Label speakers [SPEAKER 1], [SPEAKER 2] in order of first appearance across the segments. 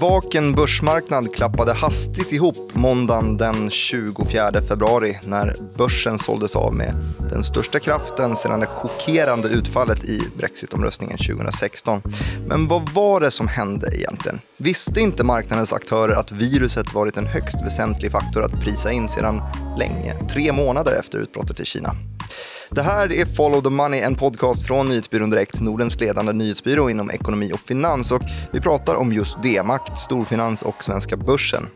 [SPEAKER 1] Yrvaken börsmarknad klappade hastigt ihop måndagen den 24 februari när börsen såldes av med den största kraften sedan det chockerande utfallet i Brexitomröstningen 2016. Men vad var det som hände egentligen? Visste inte marknadens aktörer att viruset varit en högst väsentlig faktor att prisa in sedan länge, tre månader efter utbrottet i Kina? Det här är Follow the Money, en podcast från Nyhetsbyrån Direkt, Nordens ledande nyhetsbyrå inom ekonomi och finans. Och vi pratar om just det, makt, storfinans och svenska börsen.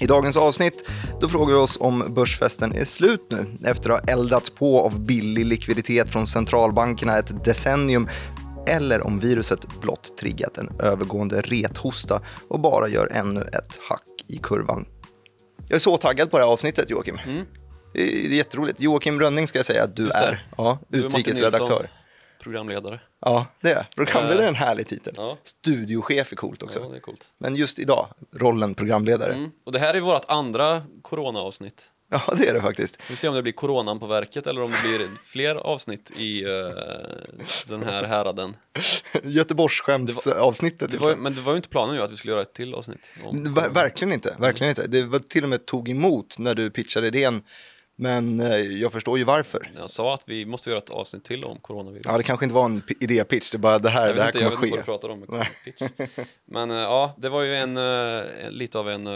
[SPEAKER 1] I dagens avsnitt då frågar vi oss om börsfesten är slut nu efter att ha eldats på av billig likviditet från centralbankerna ett decennium eller om viruset blott triggat en övergående rethosta och bara gör ännu ett hack i kurvan. Jag är så taggad på det här avsnittet Joakim. Mm. Det är jätteroligt. Joakim Rönning ska jag säga att du är. Ja, utrikesredaktör.
[SPEAKER 2] Programledare.
[SPEAKER 1] Ja, det är Programledare är en härlig titel. Ja. Studiochef är coolt också.
[SPEAKER 2] Ja, det är coolt.
[SPEAKER 1] Men just idag, rollen programledare. Mm.
[SPEAKER 2] Och det här är vårt andra coronaavsnitt.
[SPEAKER 1] Ja, det är det faktiskt.
[SPEAKER 2] Vi får se om det blir coronan på verket eller om det blir fler avsnitt i uh, den här häraden.
[SPEAKER 1] Göteborgsskämtsavsnittet.
[SPEAKER 2] Men det var ju inte planen ju att vi skulle göra ett till avsnitt.
[SPEAKER 1] Ver verkligen inte, verkligen inte. Det var till och med tog emot när du pitchade idén men eh, jag förstår ju varför.
[SPEAKER 2] Jag sa att vi måste göra ett avsnitt till om coronavirus.
[SPEAKER 1] Ja, det kanske inte var en idépitch, det är bara det här, det här inte, kommer ske. Jag vet
[SPEAKER 2] inte vad du pratar om med pitch. Men eh, ja, det var ju en, en lite av en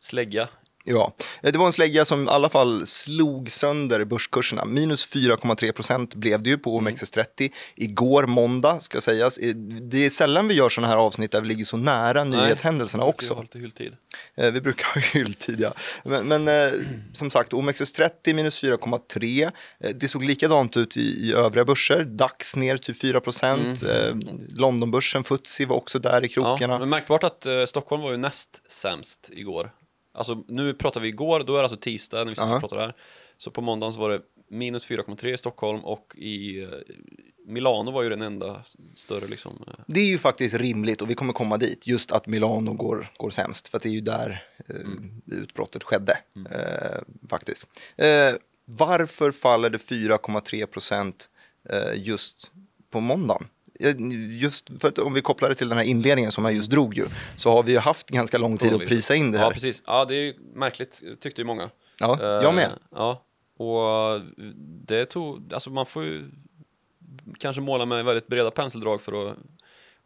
[SPEAKER 2] slägga
[SPEAKER 1] Ja, det var en slägga som i alla fall slog sönder börskurserna. Minus 4,3 procent blev det ju på OMXS30 igår måndag ska sägas. Det är sällan vi gör sådana här avsnitt där vi ligger så nära Nej, nyhetshändelserna också.
[SPEAKER 2] Vi brukar hylltid.
[SPEAKER 1] Eh, vi brukar ha hylltid, ja. Men, men eh, som sagt, OMXS30 minus 4,3. Eh, det såg likadant ut i, i övriga börser. DAX ner typ 4 procent. Mm. Londonbörsen, FTSE var också där i krokarna.
[SPEAKER 2] Ja, men märkbart att Stockholm var ju näst sämst igår. Alltså nu pratar vi igår, då är det alltså tisdag när vi sitter och pratar här. Så på måndagen så var det minus 4,3 i Stockholm och i eh, Milano var ju den enda större liksom.
[SPEAKER 1] Eh. Det är ju faktiskt rimligt och vi kommer komma dit, just att Milano går, går sämst, för att det är ju där eh, mm. utbrottet skedde, mm. eh, faktiskt. Eh, varför faller det 4,3 procent eh, just på måndagen? Just för att om vi kopplar det till den här inledningen som jag just drog ju, så har vi ju haft ganska lång tid att prisa in det här.
[SPEAKER 2] Ja, precis. Ja, det är ju märkligt, tyckte ju många.
[SPEAKER 1] Ja, jag med. Uh,
[SPEAKER 2] ja, och det tog, alltså man får ju kanske måla med väldigt breda penseldrag för att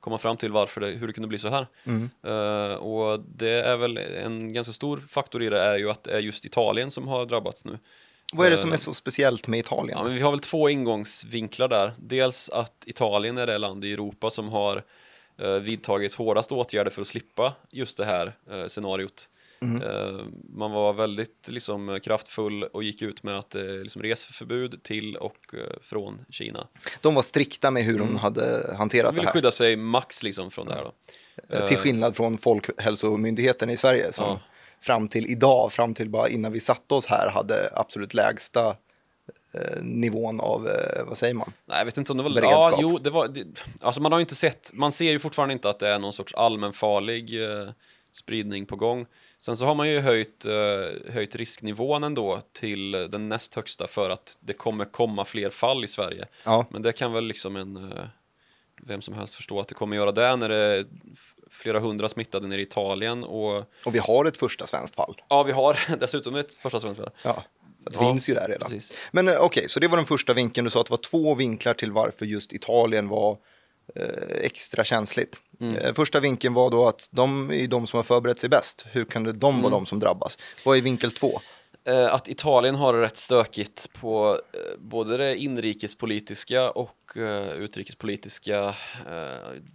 [SPEAKER 2] komma fram till varför det, hur det kunde bli så här. Mm. Uh, och det är väl en ganska stor faktor i det är ju att det är just Italien som har drabbats nu.
[SPEAKER 1] Vad är det som är så speciellt med Italien?
[SPEAKER 2] Ja, men vi har väl två ingångsvinklar där. Dels att Italien är det land i Europa som har eh, vidtagit hårdast åtgärder för att slippa just det här eh, scenariot. Mm. Eh, man var väldigt liksom, kraftfull och gick ut med att eh, liksom, reseförbud till och eh, från Kina.
[SPEAKER 1] De var strikta med hur mm. de hade hanterat det här.
[SPEAKER 2] De ville skydda sig max liksom, från det här. Då.
[SPEAKER 1] Eh, till skillnad från Folkhälsomyndigheten i Sverige som ja fram till idag, fram till bara innan vi satte oss här, hade absolut lägsta eh, nivån av, eh, vad säger man?
[SPEAKER 2] Nej, jag vet inte om det var... Beredskap. Ja, jo, det var... Det, alltså man har ju inte sett, man ser ju fortfarande inte att det är någon sorts allmänfarlig eh, spridning på gång. Sen så har man ju höjt, eh, höjt risknivån ändå till den näst högsta för att det kommer komma fler fall i Sverige. Ja. Men det kan väl liksom en, eh, vem som helst förstå att det kommer göra det när det flera hundra smittade nere i Italien. Och,
[SPEAKER 1] och vi har ett första svenskt fall.
[SPEAKER 2] Ja, vi har dessutom ett första svenskt fall.
[SPEAKER 1] Ja. Det ja, finns ju där redan. Precis. Men eh, okej, okay, så det var den första vinkeln. Du sa att det var två vinklar till varför just Italien var eh, extra känsligt. Mm. Eh, första vinkeln var då att de är de som har förberett sig bäst. Hur kan det de mm. vara de som drabbas? Vad är vinkel två?
[SPEAKER 2] Eh, att Italien har det rätt stökigt på eh, både det inrikespolitiska och utrikespolitiska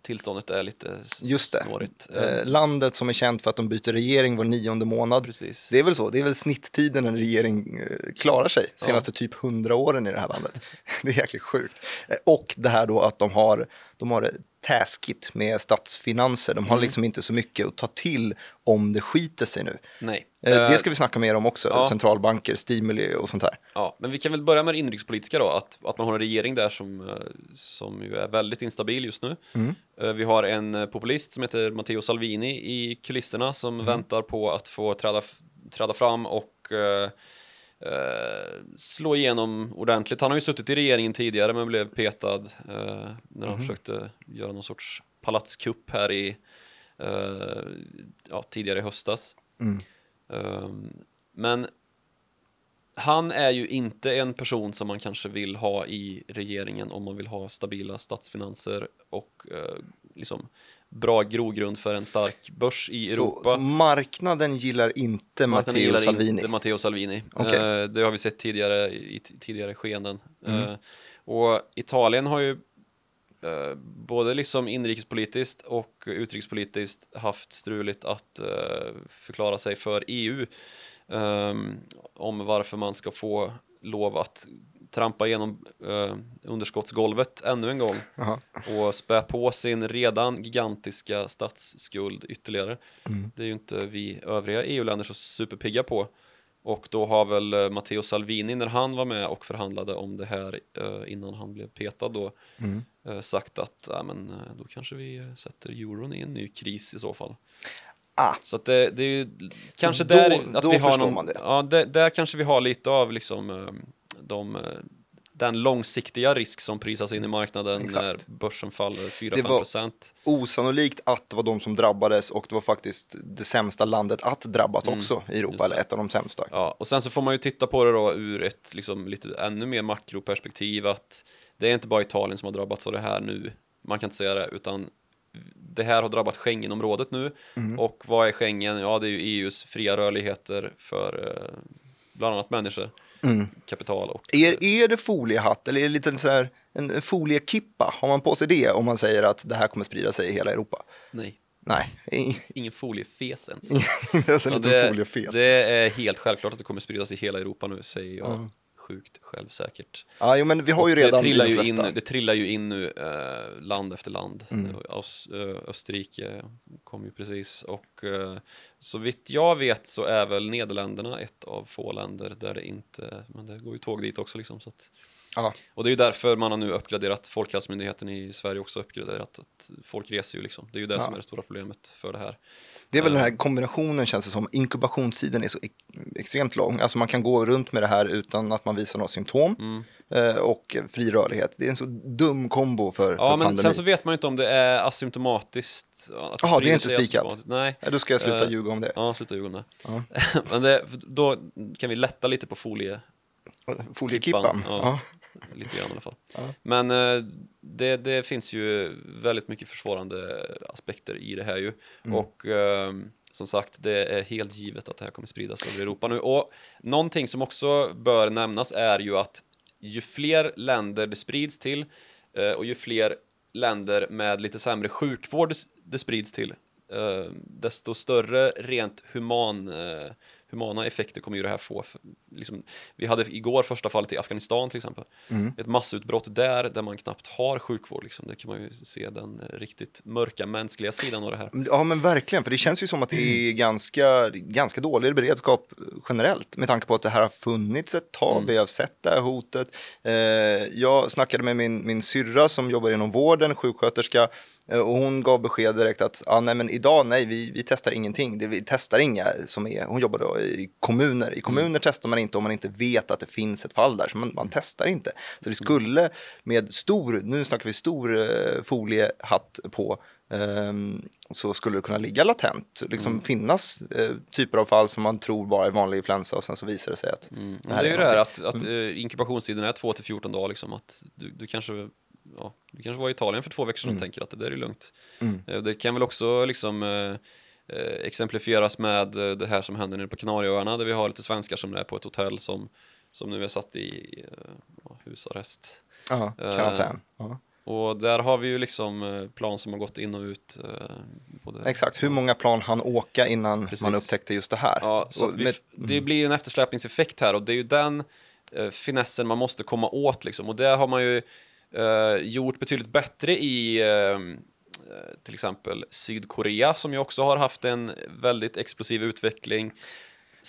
[SPEAKER 2] tillståndet är lite
[SPEAKER 1] Just det. snårigt. Landet som är känt för att de byter regering var nionde månad.
[SPEAKER 2] Precis.
[SPEAKER 1] Det är väl så, det är väl snitttiden en regering klarar sig senaste ja. typ hundra åren i det här landet. det är jäkligt sjukt. Och det här då att de har, de har taskigt med statsfinanser. De har mm. liksom inte så mycket att ta till om det skiter sig nu.
[SPEAKER 2] Nej.
[SPEAKER 1] Eh, det ska vi snacka mer om också, ja. centralbanker, stimuli och sånt här.
[SPEAKER 2] Ja, men vi kan väl börja med det inrikespolitiska då, att, att man har en regering där som, eh, som ju är väldigt instabil just nu. Mm. Eh, vi har en populist som heter Matteo Salvini i kulisserna som mm. väntar på att få träda, träda fram och Uh, slå igenom ordentligt. Han har ju suttit i regeringen tidigare men blev petad uh, när han mm. försökte göra någon sorts palatskupp här i eh, ja, tidigare i höstas.
[SPEAKER 1] Mm.
[SPEAKER 2] Um, men han är ju inte en person som man kanske vill ha i regeringen om man vill ha stabila statsfinanser och uh, liksom bra grogrund för en stark börs i Europa.
[SPEAKER 1] Så marknaden gillar inte marknaden Matteo gillar Salvini?
[SPEAKER 2] inte Matteo Salvini. Okay. Eh, det har vi sett tidigare i tidigare skeenden. Mm. Uh, och Italien har ju uh, både liksom inrikespolitiskt och utrikespolitiskt haft struligt att förklara sig för EU um, om varför man ska få lov att trampa igenom uh, underskottsgolvet ännu en gång Aha. och spä på sin redan gigantiska statsskuld ytterligare. Mm. Det är ju inte vi övriga EU-länder så superpigga på. Och då har väl uh, Matteo Salvini när han var med och förhandlade om det här uh, innan han blev petad då mm. sagt att äh, men, då kanske vi sätter euron i en ny kris i så fall.
[SPEAKER 1] Ah.
[SPEAKER 2] Så att det, det är ju kanske då, där att vi har
[SPEAKER 1] någon.
[SPEAKER 2] Ja, där, där kanske vi har lite av liksom eh, de eh, den långsiktiga risk som prisas in i marknaden Exakt. när börsen faller 4-5%.
[SPEAKER 1] Det var osannolikt att det var de som drabbades och det var faktiskt det sämsta landet att drabbas mm, också i Europa, eller ett av de sämsta.
[SPEAKER 2] Ja, och sen så får man ju titta på det då ur ett liksom lite ännu mer makroperspektiv att det är inte bara Italien som har drabbats av det här nu, man kan inte säga det, utan det här har drabbat Schengenområdet nu mm. och vad är Schengen? Ja, det är ju EUs fria rörligheter för eh, bland annat människor, mm. kapital och...
[SPEAKER 1] Är, är det foliehatt eller är det lite så här, en foliekippa? Har man på sig det om man säger att det här kommer sprida sig i hela Europa?
[SPEAKER 2] Nej.
[SPEAKER 1] Nej.
[SPEAKER 2] Ingen foliefes ens.
[SPEAKER 1] det, foliefes.
[SPEAKER 2] det är helt självklart att det kommer spridas i hela Europa nu, säger jag. Mm sjukt självsäkert.
[SPEAKER 1] Ja, jo, men vi har ju redan
[SPEAKER 2] det trillar, ju in, det trillar ju in nu eh, land efter land. Mm. Eh, Österrike kom ju precis och eh, så vitt jag vet så är väl Nederländerna ett av få länder där det inte, men det går ju tåg dit också liksom. Så att,
[SPEAKER 1] Aha.
[SPEAKER 2] Och det är ju därför man har nu uppgraderat Folkhälsomyndigheten i Sverige också uppgraderat att folk reser ju liksom. Det är ju det ja. som är det stora problemet för det här.
[SPEAKER 1] Det är väl den här kombinationen känns det som, inkubationstiden är så extremt lång. Alltså man kan gå runt med det här utan att man visar några symptom. Mm. Eh, och fri rörlighet. Det är en så dum kombo för,
[SPEAKER 2] ja,
[SPEAKER 1] för
[SPEAKER 2] men Sen så vet man ju inte om det är asymptomatiskt.
[SPEAKER 1] Jaha, det är inte spikat?
[SPEAKER 2] Nej.
[SPEAKER 1] Ja, då ska jag sluta uh, ljuga om det.
[SPEAKER 2] Ja, sluta ljuga om det. Ja. men det, då kan vi lätta lite på folie...
[SPEAKER 1] Foliekippan?
[SPEAKER 2] Ja. Lite grann i alla fall. Ja. Men uh, det, det, finns ju väldigt mycket försvårande aspekter i det här ju. Mm. Och uh, som sagt, det är helt givet att det här kommer spridas över Europa nu. Och någonting som också bör nämnas är ju att ju fler länder det sprids till eh, och ju fler länder med lite sämre sjukvård det sprids till, eh, desto större rent human eh, humana effekter kommer ju det här få. Liksom, vi hade igår första fallet i Afghanistan till exempel. Mm. Ett massutbrott där, där man knappt har sjukvård. Liksom. Det kan man ju se den eh, riktigt mörka mänskliga sidan av det här.
[SPEAKER 1] Ja men verkligen, för det känns ju som att det är mm. ganska, ganska dålig beredskap generellt med tanke på att det här har funnits ett tag, mm. vi har sett det här hotet. Eh, jag snackade med min, min syrra som jobbar inom vården, sjuksköterska, Eh, och hon gav besked direkt att ah, nej, men idag, nej, vi, vi testar ingenting. Det, vi testar inga som är, hon jobbar då i kommuner. I kommuner mm. testar man inte om man inte vet att det finns ett fall där, så man, man testar inte. Så det skulle med stor, nu snackar vi stor uh, foliehatt på, um, så skulle det kunna ligga latent, liksom mm. finnas uh, typer av fall som man tror bara är vanlig influensa och sen så visar det sig att
[SPEAKER 2] mm. det, här det är ju det här att, att uh, inkubationstiden är 2 till 14 dagar, liksom, att du, du kanske ja, du kanske var i Italien för två veckor sedan och mm. tänker att det där är lugnt. Mm. Eh, det kan väl också liksom eh, eh, exemplifieras med det här som händer nere på Kanarieöarna där vi har lite svenskar som är på ett hotell som, som nu är satt i uh, husarrest.
[SPEAKER 1] Ja, karantän. Uh,
[SPEAKER 2] och där har vi ju liksom plan som har gått in och ut.
[SPEAKER 1] Både, Exakt, hur många plan han åka innan Precis. man upptäckte just det här?
[SPEAKER 2] Ja, så vi, med, det blir ju en eftersläpningseffekt här och det är ju den eh, finessen man måste komma åt liksom. Och det har man ju uh, gjort betydligt bättre i uh, till exempel Sydkorea som ju också har haft en väldigt explosiv utveckling.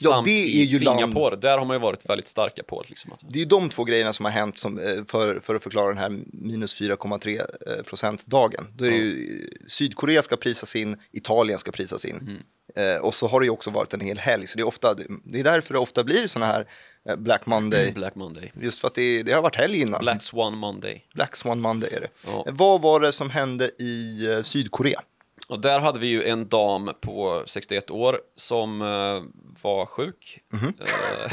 [SPEAKER 2] Ja, samt i Singapore, land... där har man ju varit väldigt starka på liksom.
[SPEAKER 1] Det är de två grejerna som har hänt som, för, för att förklara den här minus 4,3 procent dagen. Då är det ju, Sydkorea ska prisas in, Italien ska prisas in. Mm. Eh, och så har det ju också varit en hel helg, så det är, ofta, det är därför det ofta blir sådana här Eh, Black Monday.
[SPEAKER 2] Black Monday.
[SPEAKER 1] Just för att det, det, har varit helg innan.
[SPEAKER 2] Black Swan Monday.
[SPEAKER 1] Black Swan Monday är det. Ja. Vad var det som hände i eh, Sydkorea?
[SPEAKER 2] Och där hade vi ju en dam på 61 år som uh, var sjuk. Mm -hmm. uh,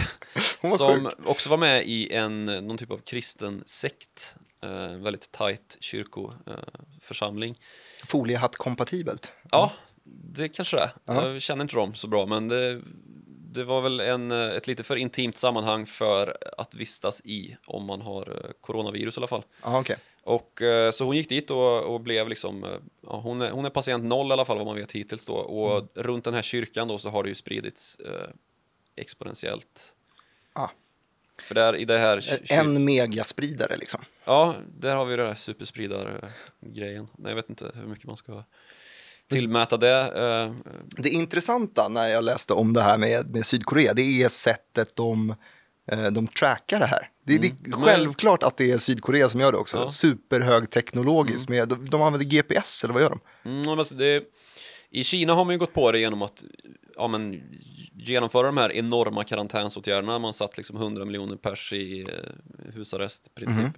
[SPEAKER 2] var som sjuk. också var med i en, någon typ av kristen sekt. Uh, väldigt tajt kyrkoförsamling.
[SPEAKER 1] Foliehatt-kompatibelt?
[SPEAKER 2] Ja, det kanske det är. -huh. Jag känner inte dem så bra, men det, det var väl en, ett lite för intimt sammanhang för att vistas i om man har coronavirus i alla fall.
[SPEAKER 1] Aha, okay.
[SPEAKER 2] Och eh, så hon gick dit och, och blev liksom, eh, ja, hon, är, hon är patient noll i alla fall vad man vet hittills då. Och mm. runt den här kyrkan då så har det ju spridits eh, exponentiellt.
[SPEAKER 1] Ah.
[SPEAKER 2] För där i det här...
[SPEAKER 1] En megaspridare liksom.
[SPEAKER 2] Ja, där har vi den här superspridar-grejen. Jag vet inte hur mycket man ska tillmäta det. Eh.
[SPEAKER 1] Det intressanta när jag läste om det här med, med Sydkorea, det är sättet de Eh, de trackar det här. Det, mm. det är självklart att det är Sydkorea som gör det också. Ja. Superhögteknologiskt. Mm. de, de använder GPS eller vad gör de?
[SPEAKER 2] Mm, alltså det, I Kina har man ju gått på det genom att ja, men, genomföra de här enorma karantänsåtgärderna. Man satt liksom 100 miljoner pers i eh, husarrest i princip.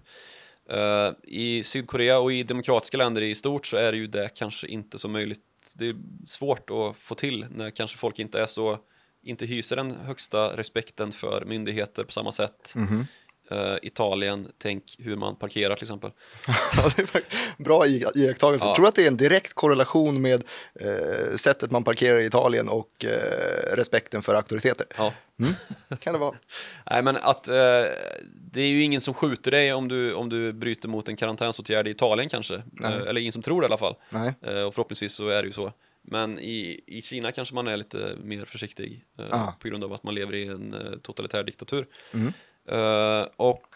[SPEAKER 2] Uh, I Sydkorea och i demokratiska länder i stort så är det ju det kanske inte så möjligt. Det är svårt att få till när kanske folk inte är så inte hyser den högsta respekten för myndigheter på samma sätt. Mm -hmm. Uh, Italien, tänk hur man parkerar till exempel.
[SPEAKER 1] Bra iakttagelse. Ja. Tror du att det är en direkt korrelation med uh, sättet man parkerar i Italien och uh, respekten för auktoriteter?
[SPEAKER 2] Ja.
[SPEAKER 1] Mm. Kan det vara?
[SPEAKER 2] Nej, men att det är ju ingen som skjuter dig om du, om du bryter mot en karantänsåtgärd i Italien kanske. eller ingen som tror det i alla fall.
[SPEAKER 1] Nej.
[SPEAKER 2] och förhoppningsvis så är det ju så. Men i, i Kina kanske man är lite mer försiktig eh, på grund av att man lever i en eh, totalitär diktatur.
[SPEAKER 1] Mm.
[SPEAKER 2] Eh, och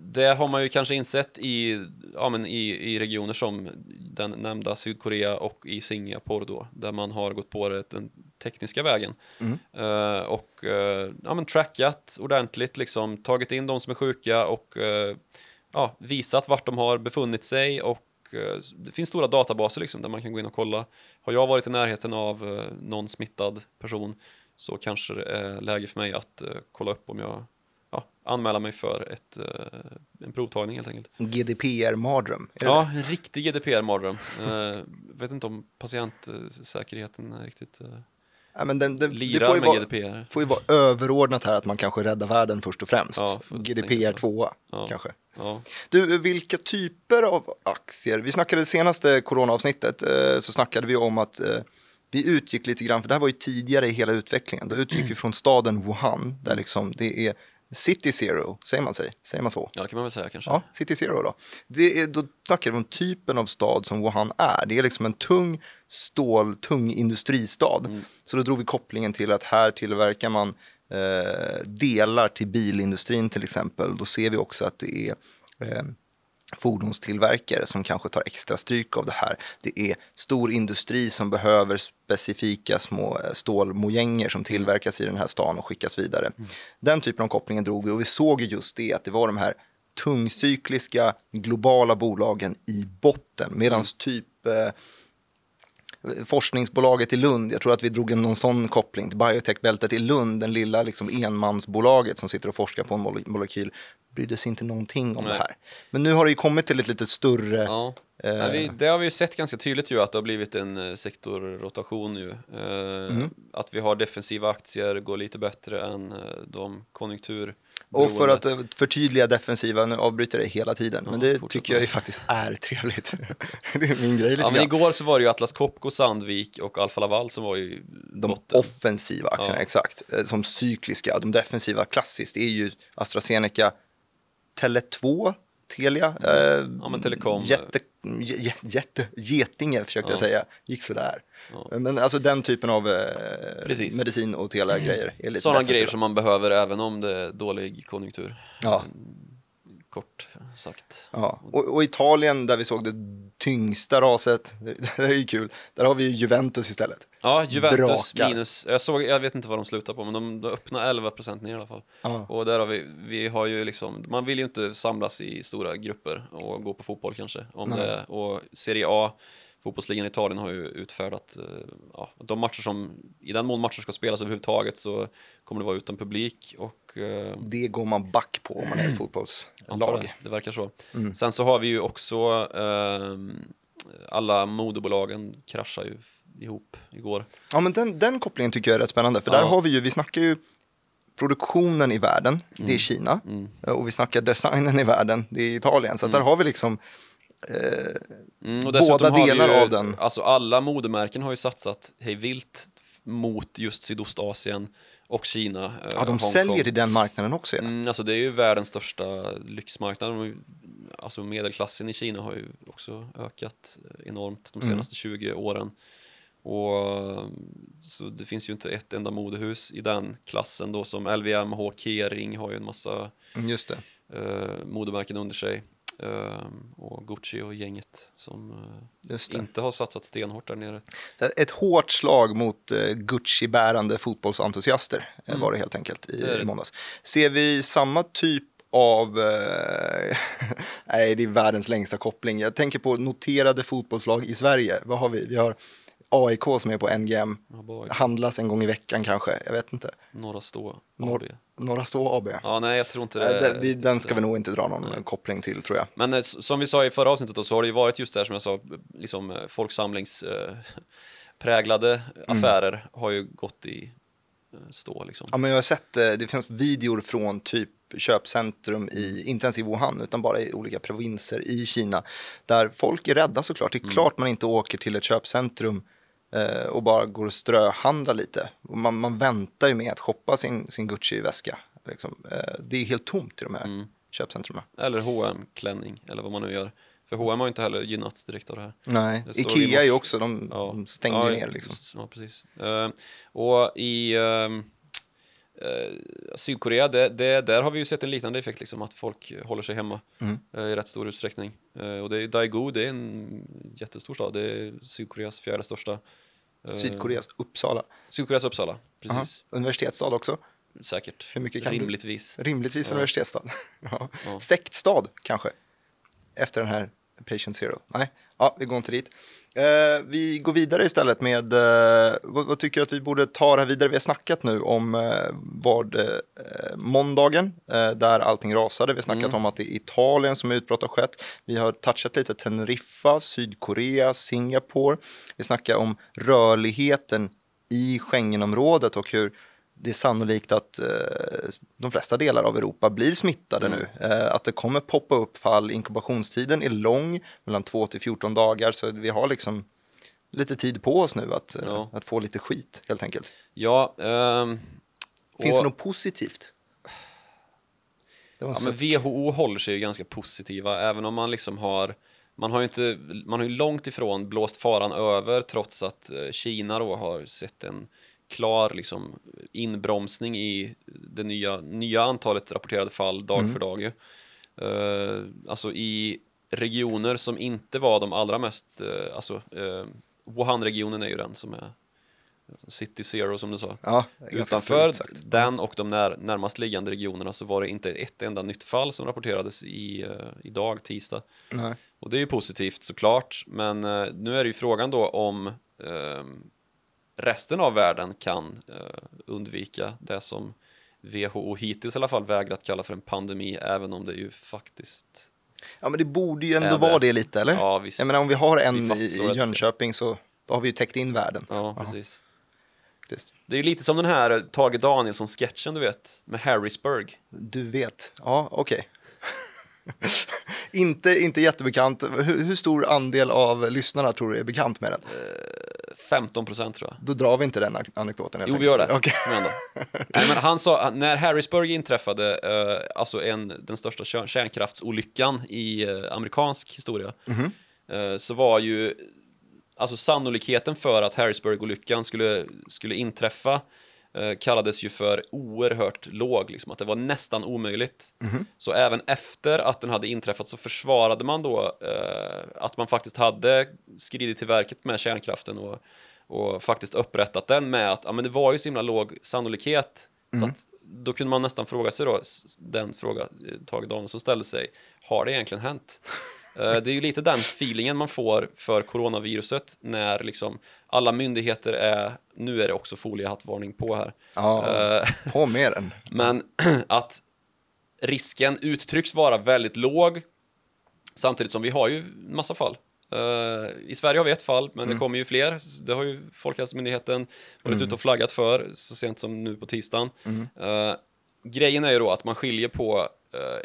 [SPEAKER 2] det har man ju kanske insett i, ja, men i, i regioner som den nämnda Sydkorea och i Singapore då, där man har gått på det, den tekniska vägen
[SPEAKER 1] mm.
[SPEAKER 2] uh, och uh, ja, men trackat ordentligt, liksom, tagit in de som är sjuka och uh, ja, visat vart de har befunnit sig och det finns stora databaser liksom där man kan gå in och kolla. Har jag varit i närheten av någon smittad person så kanske det är läge för mig att kolla upp om jag ja, anmäla mig för ett, en provtagning helt enkelt.
[SPEAKER 1] GDPR-mardröm?
[SPEAKER 2] Ja, en riktig GDPR-mardröm. Jag vet inte om patientsäkerheten är riktigt
[SPEAKER 1] Ja, men den, den, det får ju, vara, GDPR. får ju vara överordnat här att man kanske räddar världen först och främst. Ja, GDPR 2 ja. kanske.
[SPEAKER 2] Ja.
[SPEAKER 1] Du, vilka typer av aktier? Vi snackade det senaste coronaavsnittet eh, så snackade vi om att eh, vi utgick lite grann, för det här var ju tidigare i hela utvecklingen, då utgick vi från staden Wuhan där liksom det är City Zero, säger man, sig? säger man så?
[SPEAKER 2] Ja, det kan man väl säga kanske.
[SPEAKER 1] Ja, City Zero då. Det är, då snackar vi om typen av stad som Wuhan är. Det är liksom en tung stål, tung industristad. Mm. Så då drog vi kopplingen till att här tillverkar man eh, delar till bilindustrin till exempel. Då ser vi också att det är eh, fordonstillverkare som kanske tar extra stryk av det här. Det är stor industri som behöver specifika små eh, stålmojänger som tillverkas i den här stan och skickas vidare. Mm. Den typen av kopplingen drog vi och vi såg just det att det var de här tungcykliska globala bolagen i botten medan mm. typ eh, forskningsbolaget i Lund, jag tror att vi drog någon sån koppling till biotechbältet i Lund, den lilla liksom enmansbolaget som sitter och forskar på en molekyl, brydde sig inte någonting om Nej. det här. Men nu har det ju kommit till ett lite större...
[SPEAKER 2] Ja. Eh... Ja, vi, det har vi ju sett ganska tydligt ju att det har blivit en eh, sektorrotation ju. Eh, mm. Att vi har defensiva aktier går lite bättre än eh, de konjunktur
[SPEAKER 1] och för att eh, förtydliga defensiva, nu avbryter jag det hela tiden, men det tycker jag ju faktiskt är trevligt. det är min grej lite
[SPEAKER 2] Ja, men igår så var det ju Atlas Copco, Sandvik och Alfa Laval som var ju
[SPEAKER 1] De botten. offensiva aktierna, ja. exakt. Eh, som cykliska. De defensiva klassiskt är ju AstraZeneca, Tele2, Telia.
[SPEAKER 2] Eh, ja, men Telekom.
[SPEAKER 1] Jätte, jätte, Getinge försökte ja. jag säga, gick sådär. Ja. Men alltså den typen av eh, medicin och telegrejer.
[SPEAKER 2] Sådana grejer som man behöver även om det är dålig konjunktur.
[SPEAKER 1] Ja.
[SPEAKER 2] Kort sagt.
[SPEAKER 1] Ja. Och, och, Italien där vi såg det tyngsta raset, det är ju kul, där har vi Juventus istället.
[SPEAKER 2] Ja, Juventus Brakar. minus, jag, såg, jag vet inte vad de slutar på men de, de öppnar 11% ner i alla fall.
[SPEAKER 1] Ja.
[SPEAKER 2] Och där har vi, vi har ju liksom, man vill ju inte samlas i stora grupper och gå på fotboll kanske. Om det, och Serie A fotbollsligan i Italien har ju utfärdat eh, ja, de matcher som, i den mån matcher ska spelas överhuvudtaget så kommer det vara utan publik och eh,
[SPEAKER 1] Det går man back på om man är ett fotbollslag.
[SPEAKER 2] Det, det verkar så. Mm. Sen så har vi ju också eh, alla modebolagen kraschar ju ihop igår.
[SPEAKER 1] Ja, men den, den kopplingen tycker jag är rätt spännande, för ja. där har vi ju, vi snackar ju produktionen i världen, det är mm. Kina. Mm. Och vi snackar designen i världen, det är Italien. Så mm. där har vi liksom eh, mm, båda delar ju, av den.
[SPEAKER 2] Alltså alla modemärken har ju satsat hej vilt mot just Sydostasien och Kina. Eh,
[SPEAKER 1] ja, de säljer till den marknaden också. Ja.
[SPEAKER 2] Mm, alltså det är ju världens största lyxmarknad. Alltså medelklassen i Kina har ju också ökat enormt de senaste mm. 20 åren. Och, så det finns ju inte ett enda modehus i den klassen då som LVMH, Kering har ju en massa
[SPEAKER 1] mm, Just
[SPEAKER 2] det. Eh, modemärken under sig. Eh, och Gucci och gänget som eh, inte har satsat stenhårt där nere.
[SPEAKER 1] Ett hårt slag mot eh, Gucci-bärande fotbollsentusiaster mm. var det helt enkelt i, det i måndags. Ser vi samma typ av, eh, nej det är världens längsta koppling. Jag tänker på noterade fotbollslag i Sverige. Vad har vi? Vi har AIK som är på NGM, handlas en gång i veckan kanske, jag vet inte.
[SPEAKER 2] Norra Stå AB.
[SPEAKER 1] Nor Norra Stå AB.
[SPEAKER 2] Ja, nej, jag tror inte det.
[SPEAKER 1] Den, vi, den ska vi nog inte dra någon nej. koppling till tror jag.
[SPEAKER 2] Men eh, som vi sa i förra avsnittet då, så har det ju varit just det här som jag sa, liksom eh, folksamlingspräglade eh, affärer mm. har ju gått i eh, stå liksom.
[SPEAKER 1] Ja, men jag har sett, eh, det finns videor från typ köpcentrum i, inte ens i Wuhan, utan bara i olika provinser i Kina, där folk är rädda såklart. Det är mm. klart man inte åker till ett köpcentrum eh, och bara går och ströhandlar lite. Man, man väntar ju med att shoppa sin, sin Gucci-väska. Liksom. Eh, det är helt tomt i de här mm. köpcentrumen.
[SPEAKER 2] Eller hm klänning eller vad man nu gör. För H&M har inte heller gynnats direkt av det här.
[SPEAKER 1] Nej, det Ikea är ju också, de, ja. de stängde ja, ner liksom.
[SPEAKER 2] Ja, precis. Uh, och i uh, Eh, Sydkorea, det, det, där har vi ju sett en liknande effekt, liksom, att folk håller sig hemma mm. eh, i rätt stor utsträckning. Eh, och det Daegu, det är en jättestor stad, det är Sydkoreas fjärde största.
[SPEAKER 1] Eh, Sydkoreas Uppsala.
[SPEAKER 2] Sydkoreas Uppsala, precis.
[SPEAKER 1] Aha. Universitetsstad också.
[SPEAKER 2] Säkert.
[SPEAKER 1] Hur mycket kan
[SPEAKER 2] Rimligtvis.
[SPEAKER 1] Du? Rimligtvis ja. universitetsstad. ja. Ja. Sektstad kanske, efter den här Patient Zero. Nej, ja, vi går inte dit. Eh, vi går vidare istället med, eh, vad, vad, tycker du att vi borde ta det här vidare? Vi har snackat nu om eh, vad, eh, måndagen, eh, där allting rasade. Vi har snackat mm. om att det är Italien som utbrott har skett. Vi har touchat lite Teneriffa, Sydkorea, Singapore. Vi snackar om rörligheten i Schengenområdet och hur det är sannolikt att eh, de flesta delar av Europa blir smittade mm. nu. Eh, att det kommer poppa upp fall. Inkubationstiden är lång, mellan 2 till 14 dagar, så vi har liksom lite tid på oss nu att, eh, ja. att få lite skit helt enkelt.
[SPEAKER 2] Ja. Um,
[SPEAKER 1] Finns och... det något positivt?
[SPEAKER 2] ja, men WHO håller sig ju ganska positiva, även om man liksom har man har ju inte, man har ju långt ifrån blåst faran över trots att eh, Kina då har sett en klar liksom, inbromsning i det nya, nya antalet rapporterade fall dag mm. för dag. Ju. Uh, alltså i regioner som inte var de allra mest, uh, alltså uh, Wuhan-regionen är ju den som är City Zero som du sa.
[SPEAKER 1] Ja,
[SPEAKER 2] Utanför den och de när, närmast liggande regionerna så var det inte ett enda nytt fall som rapporterades i, uh, idag, tisdag.
[SPEAKER 1] Nej.
[SPEAKER 2] Och det är ju positivt såklart, men uh, nu är det ju frågan då om uh, resten av världen kan eh, undvika det som WHO hittills i alla fall vägrat kalla för en pandemi, även om det ju faktiskt
[SPEAKER 1] Ja men det borde ju ändå vara det lite, eller?
[SPEAKER 2] Ja, visst.
[SPEAKER 1] Jag menar om vi har en i, i Jönköping så då har vi ju täckt in världen.
[SPEAKER 2] Ja, precis. Just. Det är ju lite som den här Tage Danielsson-sketchen du vet, med Harrisburg.
[SPEAKER 1] Du vet, ja okej. Okay. inte, inte jättebekant. Hur, hur, stor andel av lyssnarna tror du är bekant med den?
[SPEAKER 2] Uh, 15 procent tror jag.
[SPEAKER 1] Då drar vi inte den anekdoten.
[SPEAKER 2] Jo, vi gör det. Okay. Nej, men han sa, när Harrisburg inträffade, eh, alltså en, den största kärnkraftsolyckan i eh, amerikansk historia, mm -hmm. eh, så var ju alltså sannolikheten för att Harrisburg-olyckan skulle, skulle inträffa kallades ju för oerhört låg, liksom, att det var nästan omöjligt. Mm. Så även efter att den hade inträffat så försvarade man då eh, att man faktiskt hade skridit till verket med kärnkraften och, och faktiskt upprättat den med att ja, men det var ju så himla låg sannolikhet. Mm. Så mhm. att då kunde man nästan fråga sig då, den fråga eh, Tage Danielsson ställde sig, har det egentligen hänt? Eh, det är ju lite den feelingen man får för coronaviruset när liksom alla myndigheter är, nu är det också foliehattvarning på här.
[SPEAKER 1] Ja, uh, på mer än.
[SPEAKER 2] Men att risken uttrycks vara väldigt låg samtidigt som vi har ju massa fall Uh, I Sverige har vi ett fall, men mm. det kommer ju fler. Det har ju Folkhälsomyndigheten varit mm. ute och flaggat för så sent som nu på tisdagen. Mm. Grejen är ju då att man skiljer på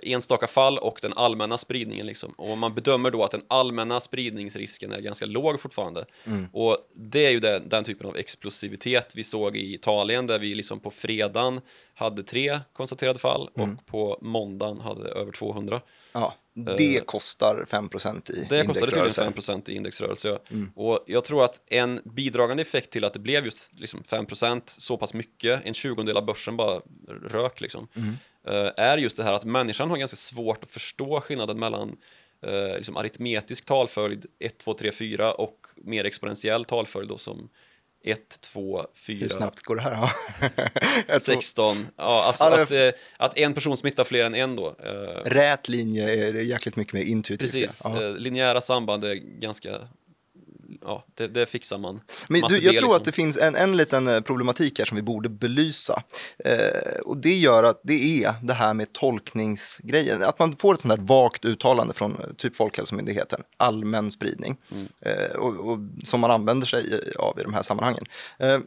[SPEAKER 2] enstaka fall och den allmänna spridningen. Liksom. Och man bedömer då att den allmänna spridningsrisken är ganska låg fortfarande. Mm. Och det är ju det, den typen av explosivitet vi såg i Italien där vi liksom på fredagen hade tre konstaterade fall mm. och på måndagen hade över 200.
[SPEAKER 1] Ja, det uh, kostar 5% i Det
[SPEAKER 2] kostade tydligen 5 i indexrörelse. Ja. Mm. Och jag tror att en bidragande effekt till att det blev just liksom 5% så pass mycket, en tjugondel av börsen bara rök liksom, mm. Är just det här att människan har ganska svårt att förstå skillnaden mellan uh, liksom aritmetisk talföljd 1, 2, 3, 4 och mer exponentiell talföljd då som 1, 2, 4...
[SPEAKER 1] Hur snabbt går det här?
[SPEAKER 2] 16. Ja, alltså ja, att, eh, att en person smittar fler än en då.
[SPEAKER 1] Eh, Rät linje är jäkligt mycket mer intuitivt.
[SPEAKER 2] Precis, ja. Eh, linjära samband är ganska ja, det, det, fixar man.
[SPEAKER 1] Men du, jag tror liksom. att det finns en, en liten eh, problematik här som vi borde belysa. Eh, och det gör att det är det här med tolkningsgrejen. Att man får ett sånt här vagt uttalande från eh, typ Folkhälsomyndigheten, allmän spridning, mm. eh, och, och, som man använder sig av i de här sammanhangen. Eh,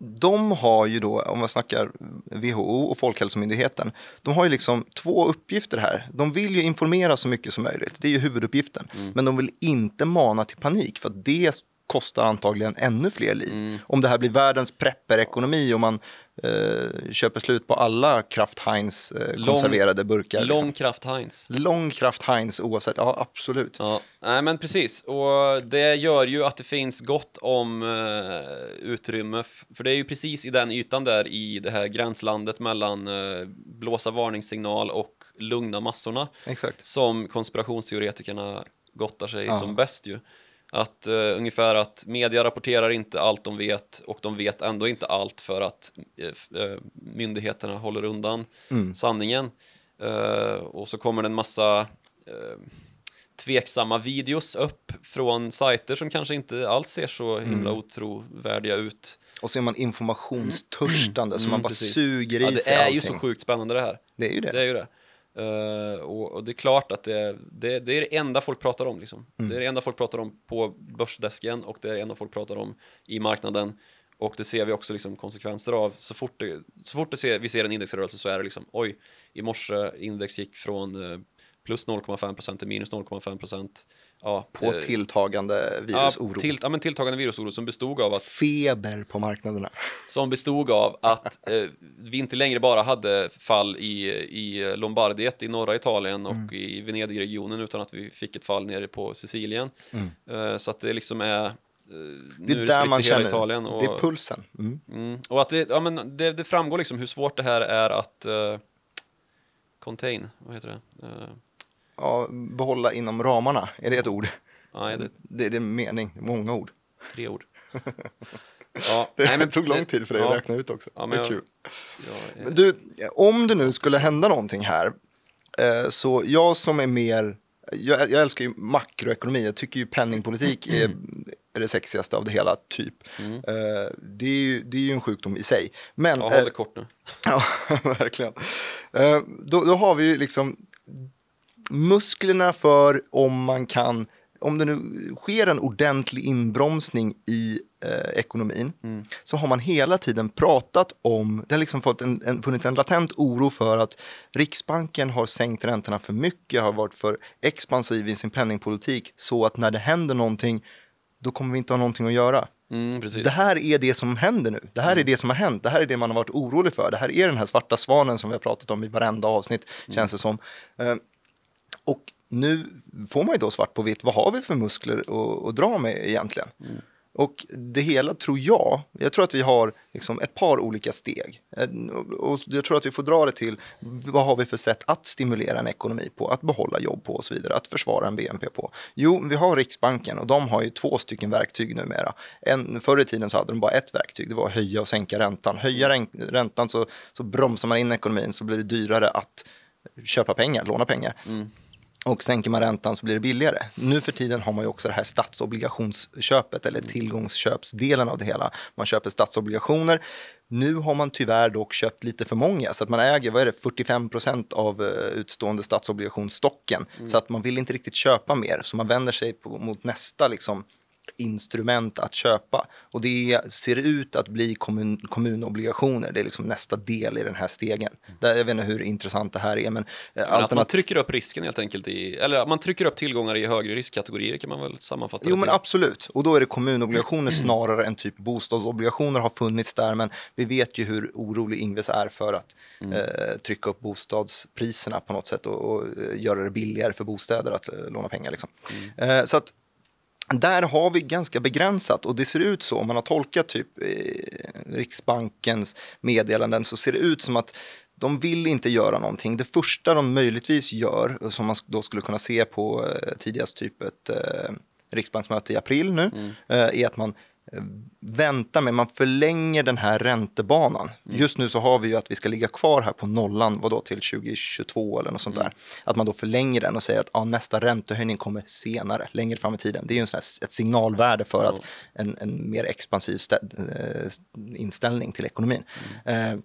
[SPEAKER 1] de har ju då, om man snackar WHO och Folkhälsomyndigheten, de har ju liksom två uppgifter här. De vill ju informera så mycket som möjligt, det är ju huvuduppgiften. Mm. Men de vill inte mana till panik, för det kostar antagligen ännu fler liv. Mm. Om det här blir världens prepper-ekonomi och man eh, köper slut på alla Kraft Heinz eh, konserverade lång, burkar.
[SPEAKER 2] Lång liksom. Kraft Heinz.
[SPEAKER 1] Lång Kraft Heinz oavsett, ja absolut.
[SPEAKER 2] Ja, nej men precis, och det gör ju att det finns gott om eh, utrymme, för det är ju precis i den ytan där i det här gränslandet mellan eh, blåsa varningssignal och lugna massorna
[SPEAKER 1] Exakt.
[SPEAKER 2] som konspirationsteoretikerna gottar sig ja. som bäst ju. Att uh, ungefär att media rapporterar inte allt de vet och de vet ändå inte allt för att uh, myndigheterna håller undan mm. sanningen. Uh, och så kommer det en massa tveksamma videos upp från sajter som kanske inte alls ser så himla mm. otrovärdiga ut.
[SPEAKER 1] Och så är man informationstörstande mm. så man bara precis. suger i ja,
[SPEAKER 2] sig
[SPEAKER 1] allting.
[SPEAKER 2] Det är ju så sjukt spännande det här.
[SPEAKER 1] Det är ju det.
[SPEAKER 2] det, är ju det. Uh, och, och, det är klart att det, det, det, är det enda folk pratar om. Liksom. Mm. Det är det enda folk pratar om på börsdesken och det är det enda folk pratar om i marknaden. Och det ser vi också liksom konsekvenser av. Så fort, det, så fort det ser, vi ser en indexrörelse så är det liksom oj, i morse index gick från uh, plus 0,5% till minus 0,5%
[SPEAKER 1] ja, på eh, tilltagande virusoro.
[SPEAKER 2] Ja, till, ja, men tilltagande virusoro som bestod av att...
[SPEAKER 1] Feber på marknaderna.
[SPEAKER 2] Som bestod av att eh, vi inte längre bara hade fall i, i Lombardiet i norra Italien och mm. i Venedigregionen utan att vi fick ett fall nere på Sicilien. Mm. Eh, så att det liksom är eh,
[SPEAKER 1] det är där man känner, Italien och, det är pulsen.
[SPEAKER 2] Mm. Mm, och att det, ja, men det, det, framgår liksom hur svårt det här är att uh, contain, vad heter det?
[SPEAKER 1] Ja, behålla inom ramarna. Är det ett ord?
[SPEAKER 2] Nej,
[SPEAKER 1] det... Det, det är en mening, många ord.
[SPEAKER 2] Tre ord.
[SPEAKER 1] Ja, det nej, men, tog lång tid för dig ja, att räkna ut också. Ja, men kul. Ja, jag... Du, om det nu skulle hända någonting här, eh, så jag som är mer, jag, jag, älskar ju makroekonomi, jag tycker ju penningpolitik är, är det sexigaste av det hela, typ. Mm. Eh, det, är ju, det är ju en sjukdom i sig. Men,
[SPEAKER 2] ja, håll det eh, kort nu.
[SPEAKER 1] ja, verkligen. Eh, då, då har vi ju liksom musklerna för om man kan, om det nu sker en ordentlig inbromsning i eh, ekonomin, mm. så har man hela tiden pratat om, det har liksom fått en, en, funnits en latent oro för att Riksbanken har sänkt räntorna för mycket, har varit för expansiv i sin penningpolitik, så att när det händer någonting, då kommer vi inte ha någonting att göra.
[SPEAKER 2] Mm,
[SPEAKER 1] det här är det som händer nu. Det här mm. är det som har hänt. Det här är det man har varit orolig för. Det här är den här svarta svanen som vi har pratat om i varenda avsnitt, mm. känns det som. Och nu får man ju då svart på vitt, vad har vi för muskler att, att dra med egentligen? Mm. Och det hela tror jag, jag tror att vi har liksom ett par olika steg. Och jag tror att vi får dra det till vad har vi för sätt att stimulera en ekonomi på, att behålla jobb på och så vidare, att försvara en BNP på. Jo, vi har Riksbanken och de har ju två stycken verktyg numera. En, förr i tiden så hade de bara ett verktyg, det var att höja och sänka räntan. Höja räntan så, så bromsar man in ekonomin så blir det dyrare att köpa pengar, låna pengar. Mm. Och sänker man räntan så blir det billigare. Nu för tiden har man ju också det här statsobligationsköpet eller tillgångsköpsdelen av det hela. Man köper statsobligationer. Nu har man tyvärr dock köpt lite för många så att man äger vad är det, 45 procent av eh, utstående statsobligationsstocken. Mm. Så att man vill inte riktigt köpa mer så man vänder sig på, mot nästa liksom, instrument att köpa. Och det ser ut att bli kommun, kommunobligationer. Det är liksom nästa del i den här stegen. Där, jag vet inte hur intressant det här är. Men,
[SPEAKER 2] men eh, att man trycker upp risken helt enkelt. I, eller man trycker upp tillgångar i högre riskkategorier kan man väl sammanfatta
[SPEAKER 1] Jo men absolut. Och då är det kommunobligationer snarare än typ bostadsobligationer har funnits där. Men vi vet ju hur orolig Ingves är för att mm. eh, trycka upp bostadspriserna på något sätt och, och, eh, göra det billigare för bostäder att eh, låna pengar. Liksom. Mm. Eh, så att där har vi ganska begränsat och det ser ut så, om man har tolkat typ eh, Riksbankens meddelanden så ser det ut som att de vill inte göra någonting. Det första de möjligtvis gör, som man då skulle kunna se på eh, tidigast typ ett eh, riksbanksmöte i april nu, mm. eh, är att man vänta med, man förlänger den här räntebanan. Mm. Just nu så har vi ju att vi ska ligga kvar här på nollan, vadå, till 2022 eller något sånt mm. där. Att man då förlänger den och säger att ja, nästa räntehöjning kommer senare, längre fram i tiden. Det är ju en sån här, ett signalvärde för att en, en mer expansiv eh, inställning till ekonomin. Mm. Eh,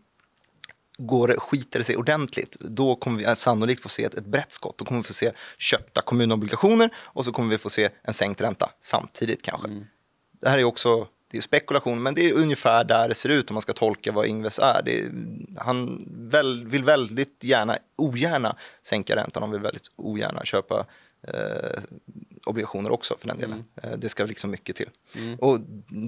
[SPEAKER 1] går, skiter det sig ordentligt, då kommer vi sannolikt få se ett, ett brett skott. Då kommer vi få se köpta kommunobligationer och så kommer vi få se en sänkt ränta samtidigt kanske. Mm. Det här är också det är spekulation, men det är ungefär där det ser ut om man ska tolka vad Ingves är. är han väl, vill väldigt gärna, ogärna sänka räntan, han vill väldigt ogärna köpa eh, obligationer också för den delen. Mm. Eh, det ska liksom mycket till. Mm. Och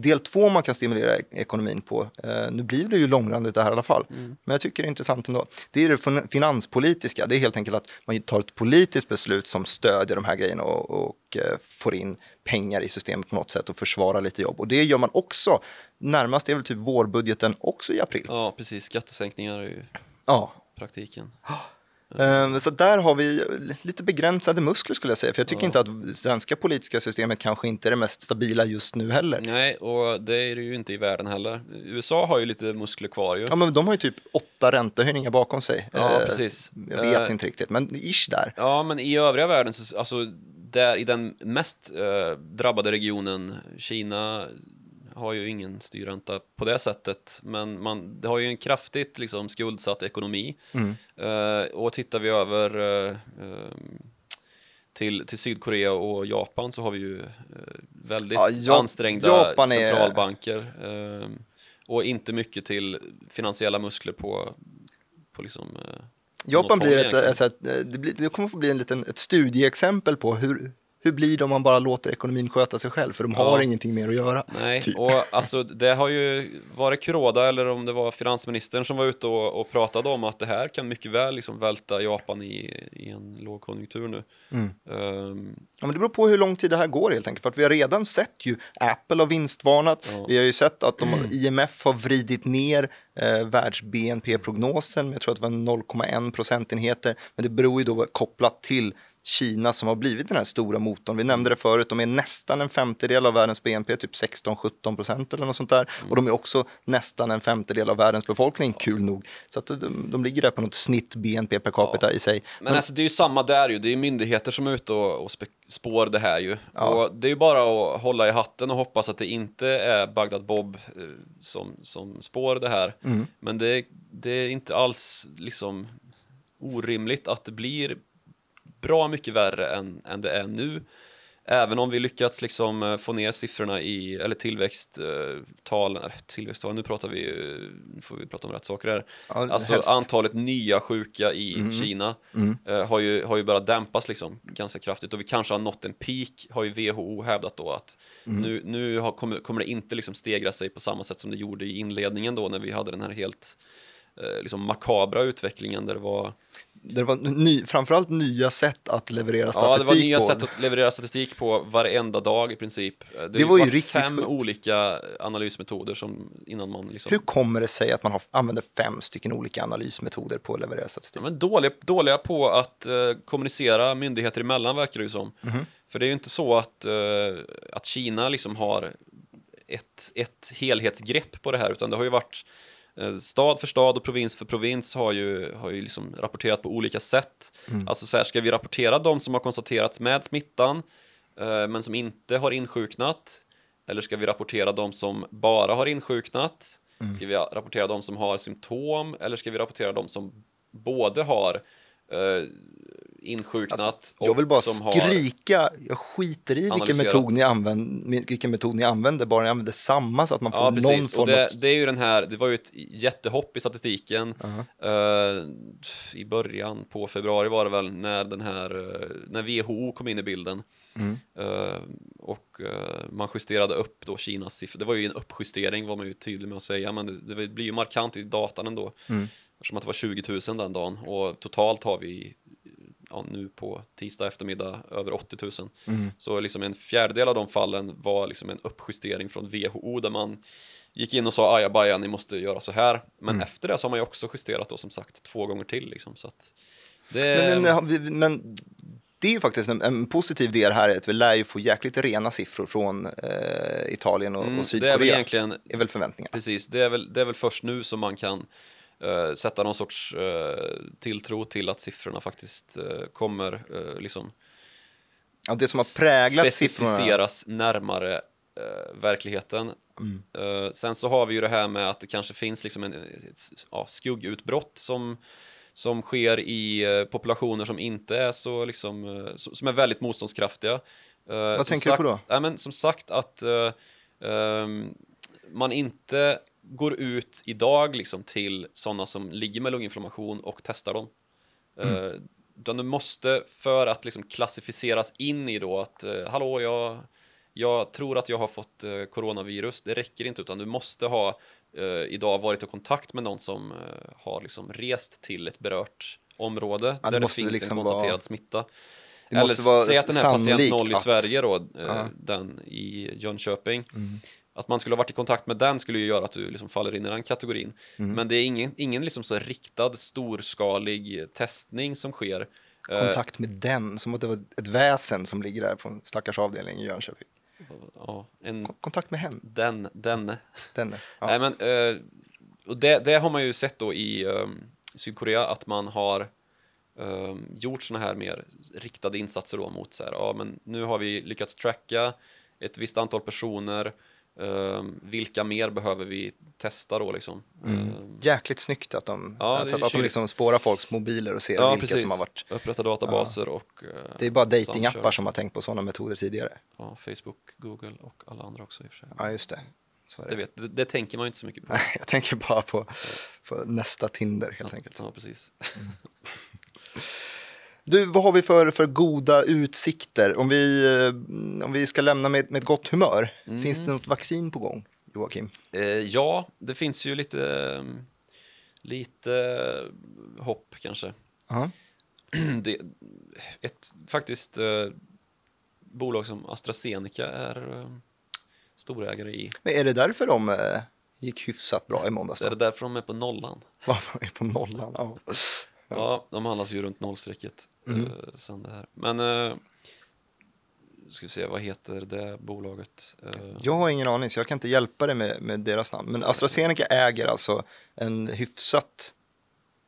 [SPEAKER 1] del två man kan stimulera ekonomin på, eh, nu blir det ju långrandigt det här i alla fall, mm. men jag tycker det är intressant ändå. Det är det finanspolitiska, det är helt enkelt att man tar ett politiskt beslut som stödjer de här grejerna och, och eh, får in pengar i systemet på något sätt och försvarar lite jobb. Och det gör man också, närmast är väl typ vårbudgeten också i april.
[SPEAKER 2] Ja, precis, skattesänkningar är ju ja. praktiken.
[SPEAKER 1] Mm. Så där har vi lite begränsade muskler skulle jag säga, för jag tycker ja. inte att svenska politiska systemet kanske inte är det mest stabila just nu heller.
[SPEAKER 2] Nej, och det är det ju inte i världen heller. USA har ju lite muskler kvar ju.
[SPEAKER 1] Ja, men de har ju typ åtta räntehöjningar bakom sig.
[SPEAKER 2] Ja, uh, precis.
[SPEAKER 1] Jag vet uh, inte riktigt, men ish där.
[SPEAKER 2] Ja, men i övriga världen, så, alltså där i den mest uh, drabbade regionen, Kina, har ju ingen styrränta på det sättet, men man, det har ju en kraftigt liksom, skuldsatt ekonomi. Mm. Uh, och tittar vi över uh, till, till Sydkorea och Japan så har vi ju uh, väldigt ja, ja, ansträngda Japan centralbanker är... och inte mycket till finansiella muskler på, på liksom
[SPEAKER 1] Japan blir ett, ett, ett, det, blir, det kommer att få bli en liten, ett studieexempel på hur, hur blir det om man bara låter ekonomin sköta sig själv? För de har ingenting mer att göra.
[SPEAKER 2] Nej, typ. och alltså det har ju varit Kuroda eller om det var finansministern som var ute och, och pratade om att det här kan mycket väl liksom välta Japan i, i en lågkonjunktur nu. Mm. Um,
[SPEAKER 1] ja, men det beror på hur lång tid det här går helt enkelt. För att vi har redan sett ju Apple har vinstvarnat. Ja. Vi har ju sett att de, IMF har vridit ner eh, världs-BNP-prognosen. Jag tror att det var 0,1 procentenheter. Men det beror ju då kopplat till Kina som har blivit den här stora motorn. Vi nämnde det förut, de är nästan en femtedel av världens BNP, typ 16-17 procent eller något sånt där. Mm. Och de är också nästan en femtedel av världens befolkning, kul nog. Så att de, de ligger där på något snitt BNP per capita ja. i sig.
[SPEAKER 2] Men, Men alltså det är ju samma där ju, det är myndigheter som är ute och, och spår det här ju. Ja. Och det är ju bara att hålla i hatten och hoppas att det inte är Bagdad Bob eh, som, som spår det här. Mm. Men det, det är inte alls liksom orimligt att det blir bra mycket värre än, än det är nu. Även om vi lyckats liksom eh, få ner siffrorna i, eller tillväxttalen, eller tillväxttalen, nu pratar vi nu får vi prata om rätt saker här. Ja, alltså helst. antalet nya sjuka i mm. Kina mm. Uh, har, ju, har ju börjat dämpas liksom ganska kraftigt och vi kanske har nått en peak, har ju WHO hävdat då att mm. nu, nu har, kommer, kommer det inte liksom stegra sig på samma sätt som det gjorde i inledningen då när vi hade den här helt liksom makabra utvecklingen där det var
[SPEAKER 1] det var ny, framförallt nya sätt att leverera statistik på.
[SPEAKER 2] Ja, det var nya på. sätt att leverera statistik på varenda dag i princip. Det, det var ju riktigt fem sjukt. olika analysmetoder som innan man liksom...
[SPEAKER 1] Hur kommer det sig att man har, använder fem stycken olika analysmetoder på att leverera statistik?
[SPEAKER 2] Ja, men dåliga, dåliga på att uh, kommunicera myndigheter emellan verkar det ju som. Mm -hmm. För det är ju inte så att, uh, att Kina liksom har ett, ett helhetsgrepp på det här utan det har ju varit Eh, stad för stad och provins för provins har ju, har ju liksom rapporterat på olika sätt. Mm. Alltså så här, ska vi rapportera de som har konstaterats med smittan eh, men som inte har insjuknat? Eller ska vi rapportera de som bara har insjuknat? Mm. Ska vi rapportera de som har symptom? Eller ska vi rapportera de som både har eh, insjuknat
[SPEAKER 1] och Jag vill bara skrika, jag skiter i vilken metod, ni använder, vilken metod ni använder, bara ni använder samma så att man får ja, någon form
[SPEAKER 2] det, det, är ju den här, det var ju ett jättehopp i statistiken uh -huh. uh, i början på februari var det väl när den här, uh, när WHO kom in i bilden mm. uh, och man justerade upp då Kinas siffror. Det var ju en uppjustering var man ju tydlig med att säga, men det, det blir ju markant i datan ändå. Mm. Eftersom att det var 20 000 den dagen och totalt har vi ja, nu på tisdag eftermiddag över 80 000. Mm. Så liksom en fjärdedel av de fallen var liksom en uppjustering från WHO där man gick in och sa ajabaja, ni måste göra så här. Men mm. efter det så har man ju också justerat då som sagt två gånger till. Liksom, så
[SPEAKER 1] det... men, men, men det är ju faktiskt en, en, positiv del här, att vi lär ju få jäkligt rena siffror från eh, Italien och, mm, och Sydkorea. Det är väl egentligen, är väl förväntningar.
[SPEAKER 2] Precis, det är väl, det är väl först nu som man kan uh, sätta någon sorts uh, tilltro till att siffrorna faktiskt uh, kommer liksom
[SPEAKER 1] ja, det som har präglat
[SPEAKER 2] specificeras siffrorna. närmare verkligheten. Mm. sen så har vi ju det här med att det kanske finns liksom en ett, ja, skuggutbrott som som sker i populationer som inte är så liksom, som är väldigt motståndskraftiga.
[SPEAKER 1] Vad tänker sagt, du på då?
[SPEAKER 2] Ja, men som sagt att um, man inte går ut idag liksom till sådana som ligger med lunginflammation och testar dem. Mm. Uh, utan du måste, för att liksom klassificeras in i då att uh, hallå, jag, jag tror att jag har fått uh, coronavirus. Det räcker inte, utan du måste ha idag varit i kontakt med någon som har liksom rest till ett berört område ja, där det finns liksom en konstaterad vara... smitta. Eller säg att den här patient 0 i Sverige då, den i Jönköping. Mm att man skulle ha varit i kontakt med den skulle ju göra att du liksom faller in i den kategorin. Mm. Men det är ingen, ingen liksom så riktad storskalig testning som sker.
[SPEAKER 1] Eh, kontakt med den, som att det var ett väsen som ligger där på en stackars avdelning i Jönköping. Ja, en, kontakt med henne.
[SPEAKER 2] Den, denne.
[SPEAKER 1] denne
[SPEAKER 2] ja. Nej, men, uh, och det, det, har man ju sett då i um, Sydkorea att man har um, gjort sådana här mer riktade insatser då mot så här, ja men nu har vi lyckats tracka ett visst antal personer Uh, vilka mer behöver vi testa då liksom?
[SPEAKER 1] Mm. Uh, Jäkligt snyggt att de, ja, alltså att de liksom spårar folks mobiler och ser ja, vilka precis. som har varit.
[SPEAKER 2] Upprätta databaser ja. och. Uh,
[SPEAKER 1] det är bara datingappar som har tänkt på sådana metoder tidigare.
[SPEAKER 2] Ja, Facebook, Google och alla andra också i och för sig.
[SPEAKER 1] Ja, just det.
[SPEAKER 2] det. Det, vet, det, det, tänker man ju inte så mycket på.
[SPEAKER 1] Jag tänker bara på, på nästa Tinder helt enkelt.
[SPEAKER 2] Ja, precis. Mm.
[SPEAKER 1] Du, vad har vi för, för goda utsikter? Om vi, eh, om vi ska lämna med, med ett gott humör, mm. finns det något vaccin på gång, Joakim?
[SPEAKER 2] Eh, ja, det finns ju lite, lite hopp kanske. Uh -huh. det, ett faktiskt eh, bolag som AstraZeneca är eh, storägare i.
[SPEAKER 1] Men är det därför de eh, gick hyfsat bra i måndags?
[SPEAKER 2] Då? Är det därför de är på nollan?
[SPEAKER 1] Varför är på nollan? Ja.
[SPEAKER 2] Ja, de handlas ju runt nollstrecket mm. uh, sen det här. Men uh, ska vi se, vad heter det bolaget?
[SPEAKER 1] Uh, jag har ingen aning, så jag kan inte hjälpa dig med, med deras namn. Men AstraZeneca äger alltså en hyfsat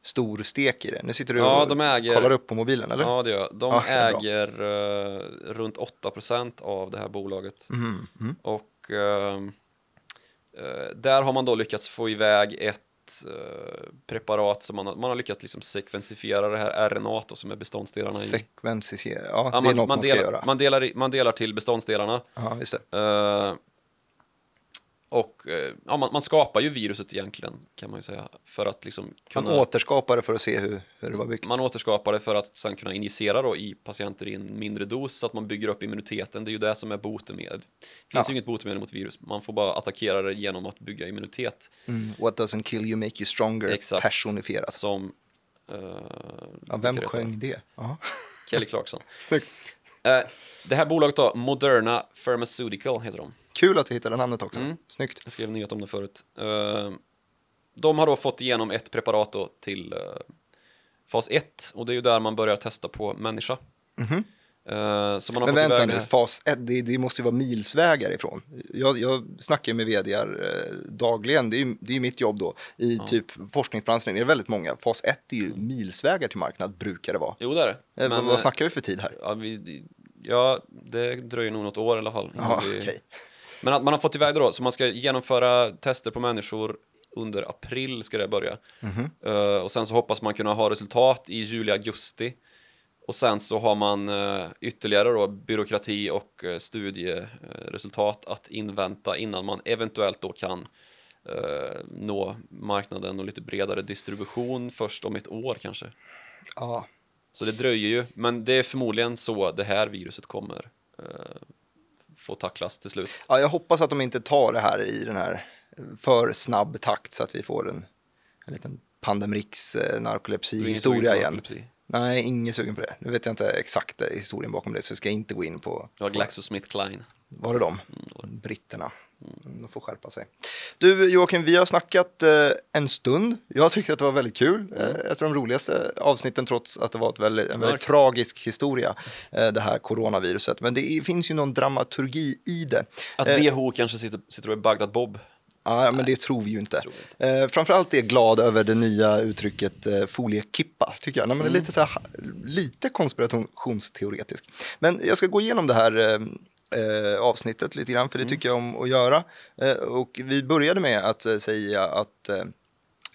[SPEAKER 1] stor stek i det. Nu sitter du ja, och äger, kollar upp på mobilen, eller?
[SPEAKER 2] Ja, det gör De ja, äger uh, runt 8% av det här bolaget. Mm. Mm. Och uh, där har man då lyckats få iväg ett Eh, preparat som man har, man har lyckats liksom sekvensifiera det här RNA då, som är beståndsdelarna
[SPEAKER 1] i. Sekvensifiera, ja, ja, det man, är något man, man
[SPEAKER 2] ska
[SPEAKER 1] göra.
[SPEAKER 2] Man delar, man delar till beståndsdelarna.
[SPEAKER 1] Ja, just det. Uh,
[SPEAKER 2] och eh, ja, man, man, skapar ju viruset egentligen kan man ju säga för att liksom
[SPEAKER 1] kunna... Man återskapar det för att se hur, hur det var byggt.
[SPEAKER 2] Man återskapar det för att sen kunna injicera då i patienter i en mindre dos så att man bygger upp immuniteten. Det är ju det som är botemedel. Det finns ja. ju inget botemedel mot virus. Man får bara attackera det genom att bygga immunitet.
[SPEAKER 1] Mm. What doesn't kill you make you stronger. Exakt. Personifierat.
[SPEAKER 2] Som...
[SPEAKER 1] Uh, ja, vem sjöng det?
[SPEAKER 2] Aha. Kelly Clarkson.
[SPEAKER 1] Snyggt.
[SPEAKER 2] Uh, det här bolaget då, Moderna Pharmaceutical heter de.
[SPEAKER 1] Kul att du hittade namnet också. Mm. Snyggt.
[SPEAKER 2] Jag skrev nyhet om det förut. Uh, de har då fått igenom ett preparat då till uh, fas 1 och det är ju där man börjar testa på människa. Mm
[SPEAKER 1] Men vänta nu, fas 1, det, det, måste ju vara milsvägar ifrån. Jag, jag snackar med vdar eh, dagligen, det är ju det är mitt jobb då, i ja. typ forskningsbranschen är det väldigt många. Fas 1 är ju milsvägar till marknad, brukar det vara.
[SPEAKER 2] Jo, det är
[SPEAKER 1] det. Eh, Men, vad, snackar vi för tid här?
[SPEAKER 2] Ja, vi, ja, det dröjer nog något år i alla fall.
[SPEAKER 1] Ja, vi... okay.
[SPEAKER 2] Men att man har fått iväg det då, så man ska genomföra tester på människor under april ska det börja. Mm -hmm. uh, och sen så hoppas man kunna ha resultat i juli, augusti. Och sen så har man uh, ytterligare då byråkrati och uh, studieresultat att invänta innan man eventuellt då kan nå marknaden och lite bredare distribution först om ett år kanske.
[SPEAKER 1] Ja.
[SPEAKER 2] Så det dröjer ju, men det är förmodligen så det här viruset kommer få tacklas till slut.
[SPEAKER 1] Ja, jag hoppas att de inte tar det här i den här för snabb takt så att vi får en, en liten Pandemrix eh, narkolepsi-historia igen. Narkolepsi. Nej, ingen sugen på det. Nu vet jag inte exakt eh, historien bakom det, så jag ska inte gå in på...
[SPEAKER 2] Ja, GlaxoSmithKline.
[SPEAKER 1] Var det de? Mm, Britterna. Mm, de får skärpa sig. Du Joakim, vi har snackat eh, en stund. Jag tyckte att det var väldigt kul. Mm. Eh, ett av de roligaste avsnitten trots att det var ett väldigt, en väldigt tragisk historia, eh, det här coronaviruset. Men det finns ju någon dramaturgi i det.
[SPEAKER 2] Att WHO kanske sitter, sitter och är Bagdad Bob.
[SPEAKER 1] Ja, men det tror vi ju inte. inte. Eh, framförallt är jag glad över det nya uttrycket eh, foliekippa, tycker jag. Nej, men mm. lite, så här, lite konspirationsteoretisk. Men jag ska gå igenom det här eh, eh, avsnittet lite grann, för det mm. tycker jag om att göra. Eh, och vi började med att eh, säga att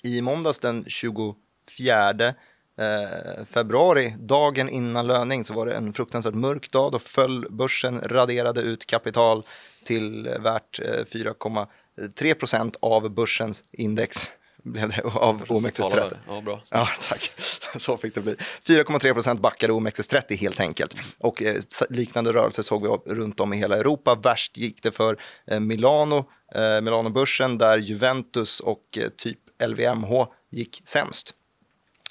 [SPEAKER 1] i måndags den 24 februari, dagen innan löning, så var det en fruktansvärt mörk dag. Då föll börsen, raderade ut kapital till värt 4, 3 av börsens index blev det av OMXS30.
[SPEAKER 2] Ja, bra.
[SPEAKER 1] Ja, tack. Så fick det bli. 4,3% backade OMXS30 helt enkelt. Och eh, liknande rörelser såg vi runt om i hela Europa. Värst gick det för eh, Milano, eh, Milanobörsen där Juventus och eh, typ LVMH gick sämst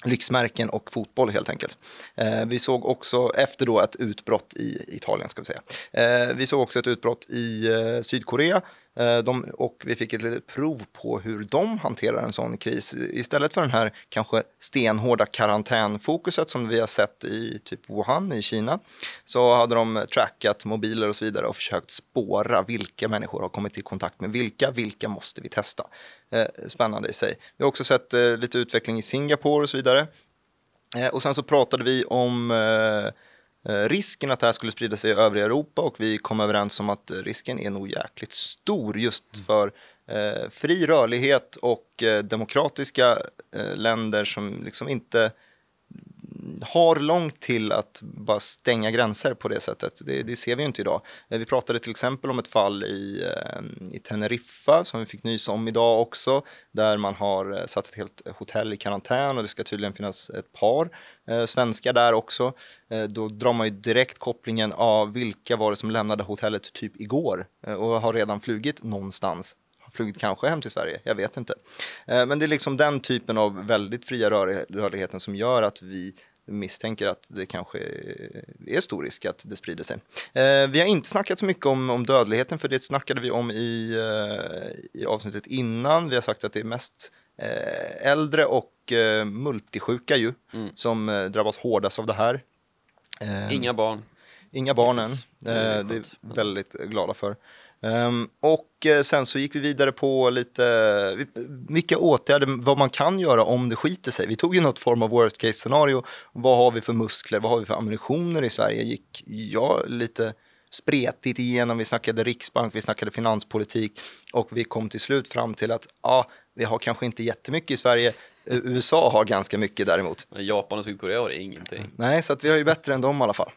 [SPEAKER 1] lyxmärken och fotboll helt enkelt. Eh, vi såg också efter då ett utbrott i Italien ska vi säga. Eh, vi såg också ett utbrott i eh, Sydkorea Eh, de, och vi fick ett litet prov på hur de hanterar en sån kris. Istället för den här kanske stenhårda karantänfokuset som vi har sett i typ Wuhan i Kina så hade de trackat mobiler och så vidare och försökt spåra vilka människor har kommit i kontakt med vilka, vilka måste vi testa. Eh, spännande i sig. Vi har också sett eh, lite utveckling i Singapore och så vidare. Eh, och sen så pratade vi om Eh, risken att det här skulle sprida sig i övriga Europa och vi kom överens om att risken är nog jäkligt stor just mm. för eh, fri rörlighet och eh, demokratiska eh, länder som liksom inte har långt till att bara stänga gränser på det sättet. Det, det, ser vi ju inte idag. Eh, vi pratade till exempel om ett fall i, eh, i Teneriffa som vi fick nys om idag också, där man har eh, satt ett helt hotell i karantän och det ska tydligen finnas ett par eh, svenskar där också. Eh, då drar man ju direkt kopplingen av vilka var det som lämnade hotellet typ igår eh, och har redan flugit någonstans flugit kanske hem till Sverige, jag vet inte. Men det är liksom den typen av väldigt fria rörligheten som gör att vi misstänker att det kanske är stor risk att det sprider sig. Eh, vi har inte snackat så mycket om, om dödligheten, för det snackade vi om i, eh, i avsnittet innan. Vi har sagt att det är mest eh, äldre och eh, multisjuka ju, mm. som eh, drabbas hårdast av det här.
[SPEAKER 2] Eh, inga barn.
[SPEAKER 1] Inga barnen, det är vi väldigt glada för. Um, och uh, sen så gick vi vidare på lite vilka åtgärder, vad man kan göra om det skiter sig. Vi tog ju något form av worst case scenario. Vad har vi för muskler, vad har vi för ammunitioner i Sverige? Gick jag lite spretigt igenom, vi snackade riksbank, vi snackade finanspolitik och vi kom till slut fram till att ja, vi har kanske inte jättemycket i Sverige, USA har ganska mycket däremot.
[SPEAKER 2] Men Japan och Sydkorea har ingenting.
[SPEAKER 1] Nej, så att vi har ju bättre än dem i alla fall.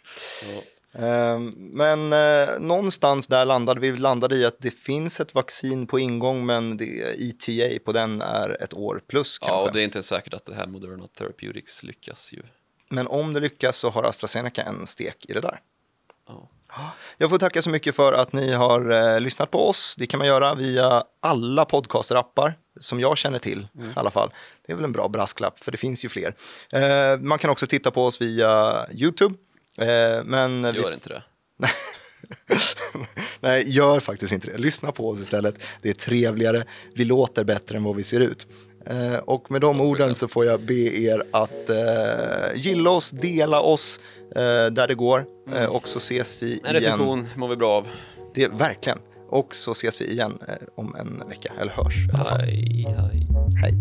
[SPEAKER 1] Ja. Ehm, men eh, någonstans där landade vi landade i att det finns ett vaccin på ingång men ETA på den är ett år plus. Kanske.
[SPEAKER 2] Ja, och det är inte säkert att det här Moderna Therapeutics lyckas ju.
[SPEAKER 1] Men om det lyckas så har AstraZeneca en stek i det där. Ja. Jag får tacka så mycket för att ni har eh, lyssnat på oss. Det kan man göra via alla podcasterappar som jag känner till mm. i alla fall. Det är väl en bra brasklapp, för det finns ju fler. Eh, man kan också titta på oss via YouTube.
[SPEAKER 2] Eh, men Gör vi... inte det.
[SPEAKER 1] Nej, gör faktiskt inte det. Lyssna på oss istället. Det är trevligare. Vi låter bättre än vad vi ser ut. Eh, och med de orden så får jag be er att eh, gilla oss, dela oss eh, där det går. Mm. Eh, och så ses vi igen.
[SPEAKER 2] En recension mår vi bra av.
[SPEAKER 1] Det, verkligen. Och så ses vi igen eh, om en vecka, eller hörs.
[SPEAKER 2] Hej, hej.
[SPEAKER 1] Hej.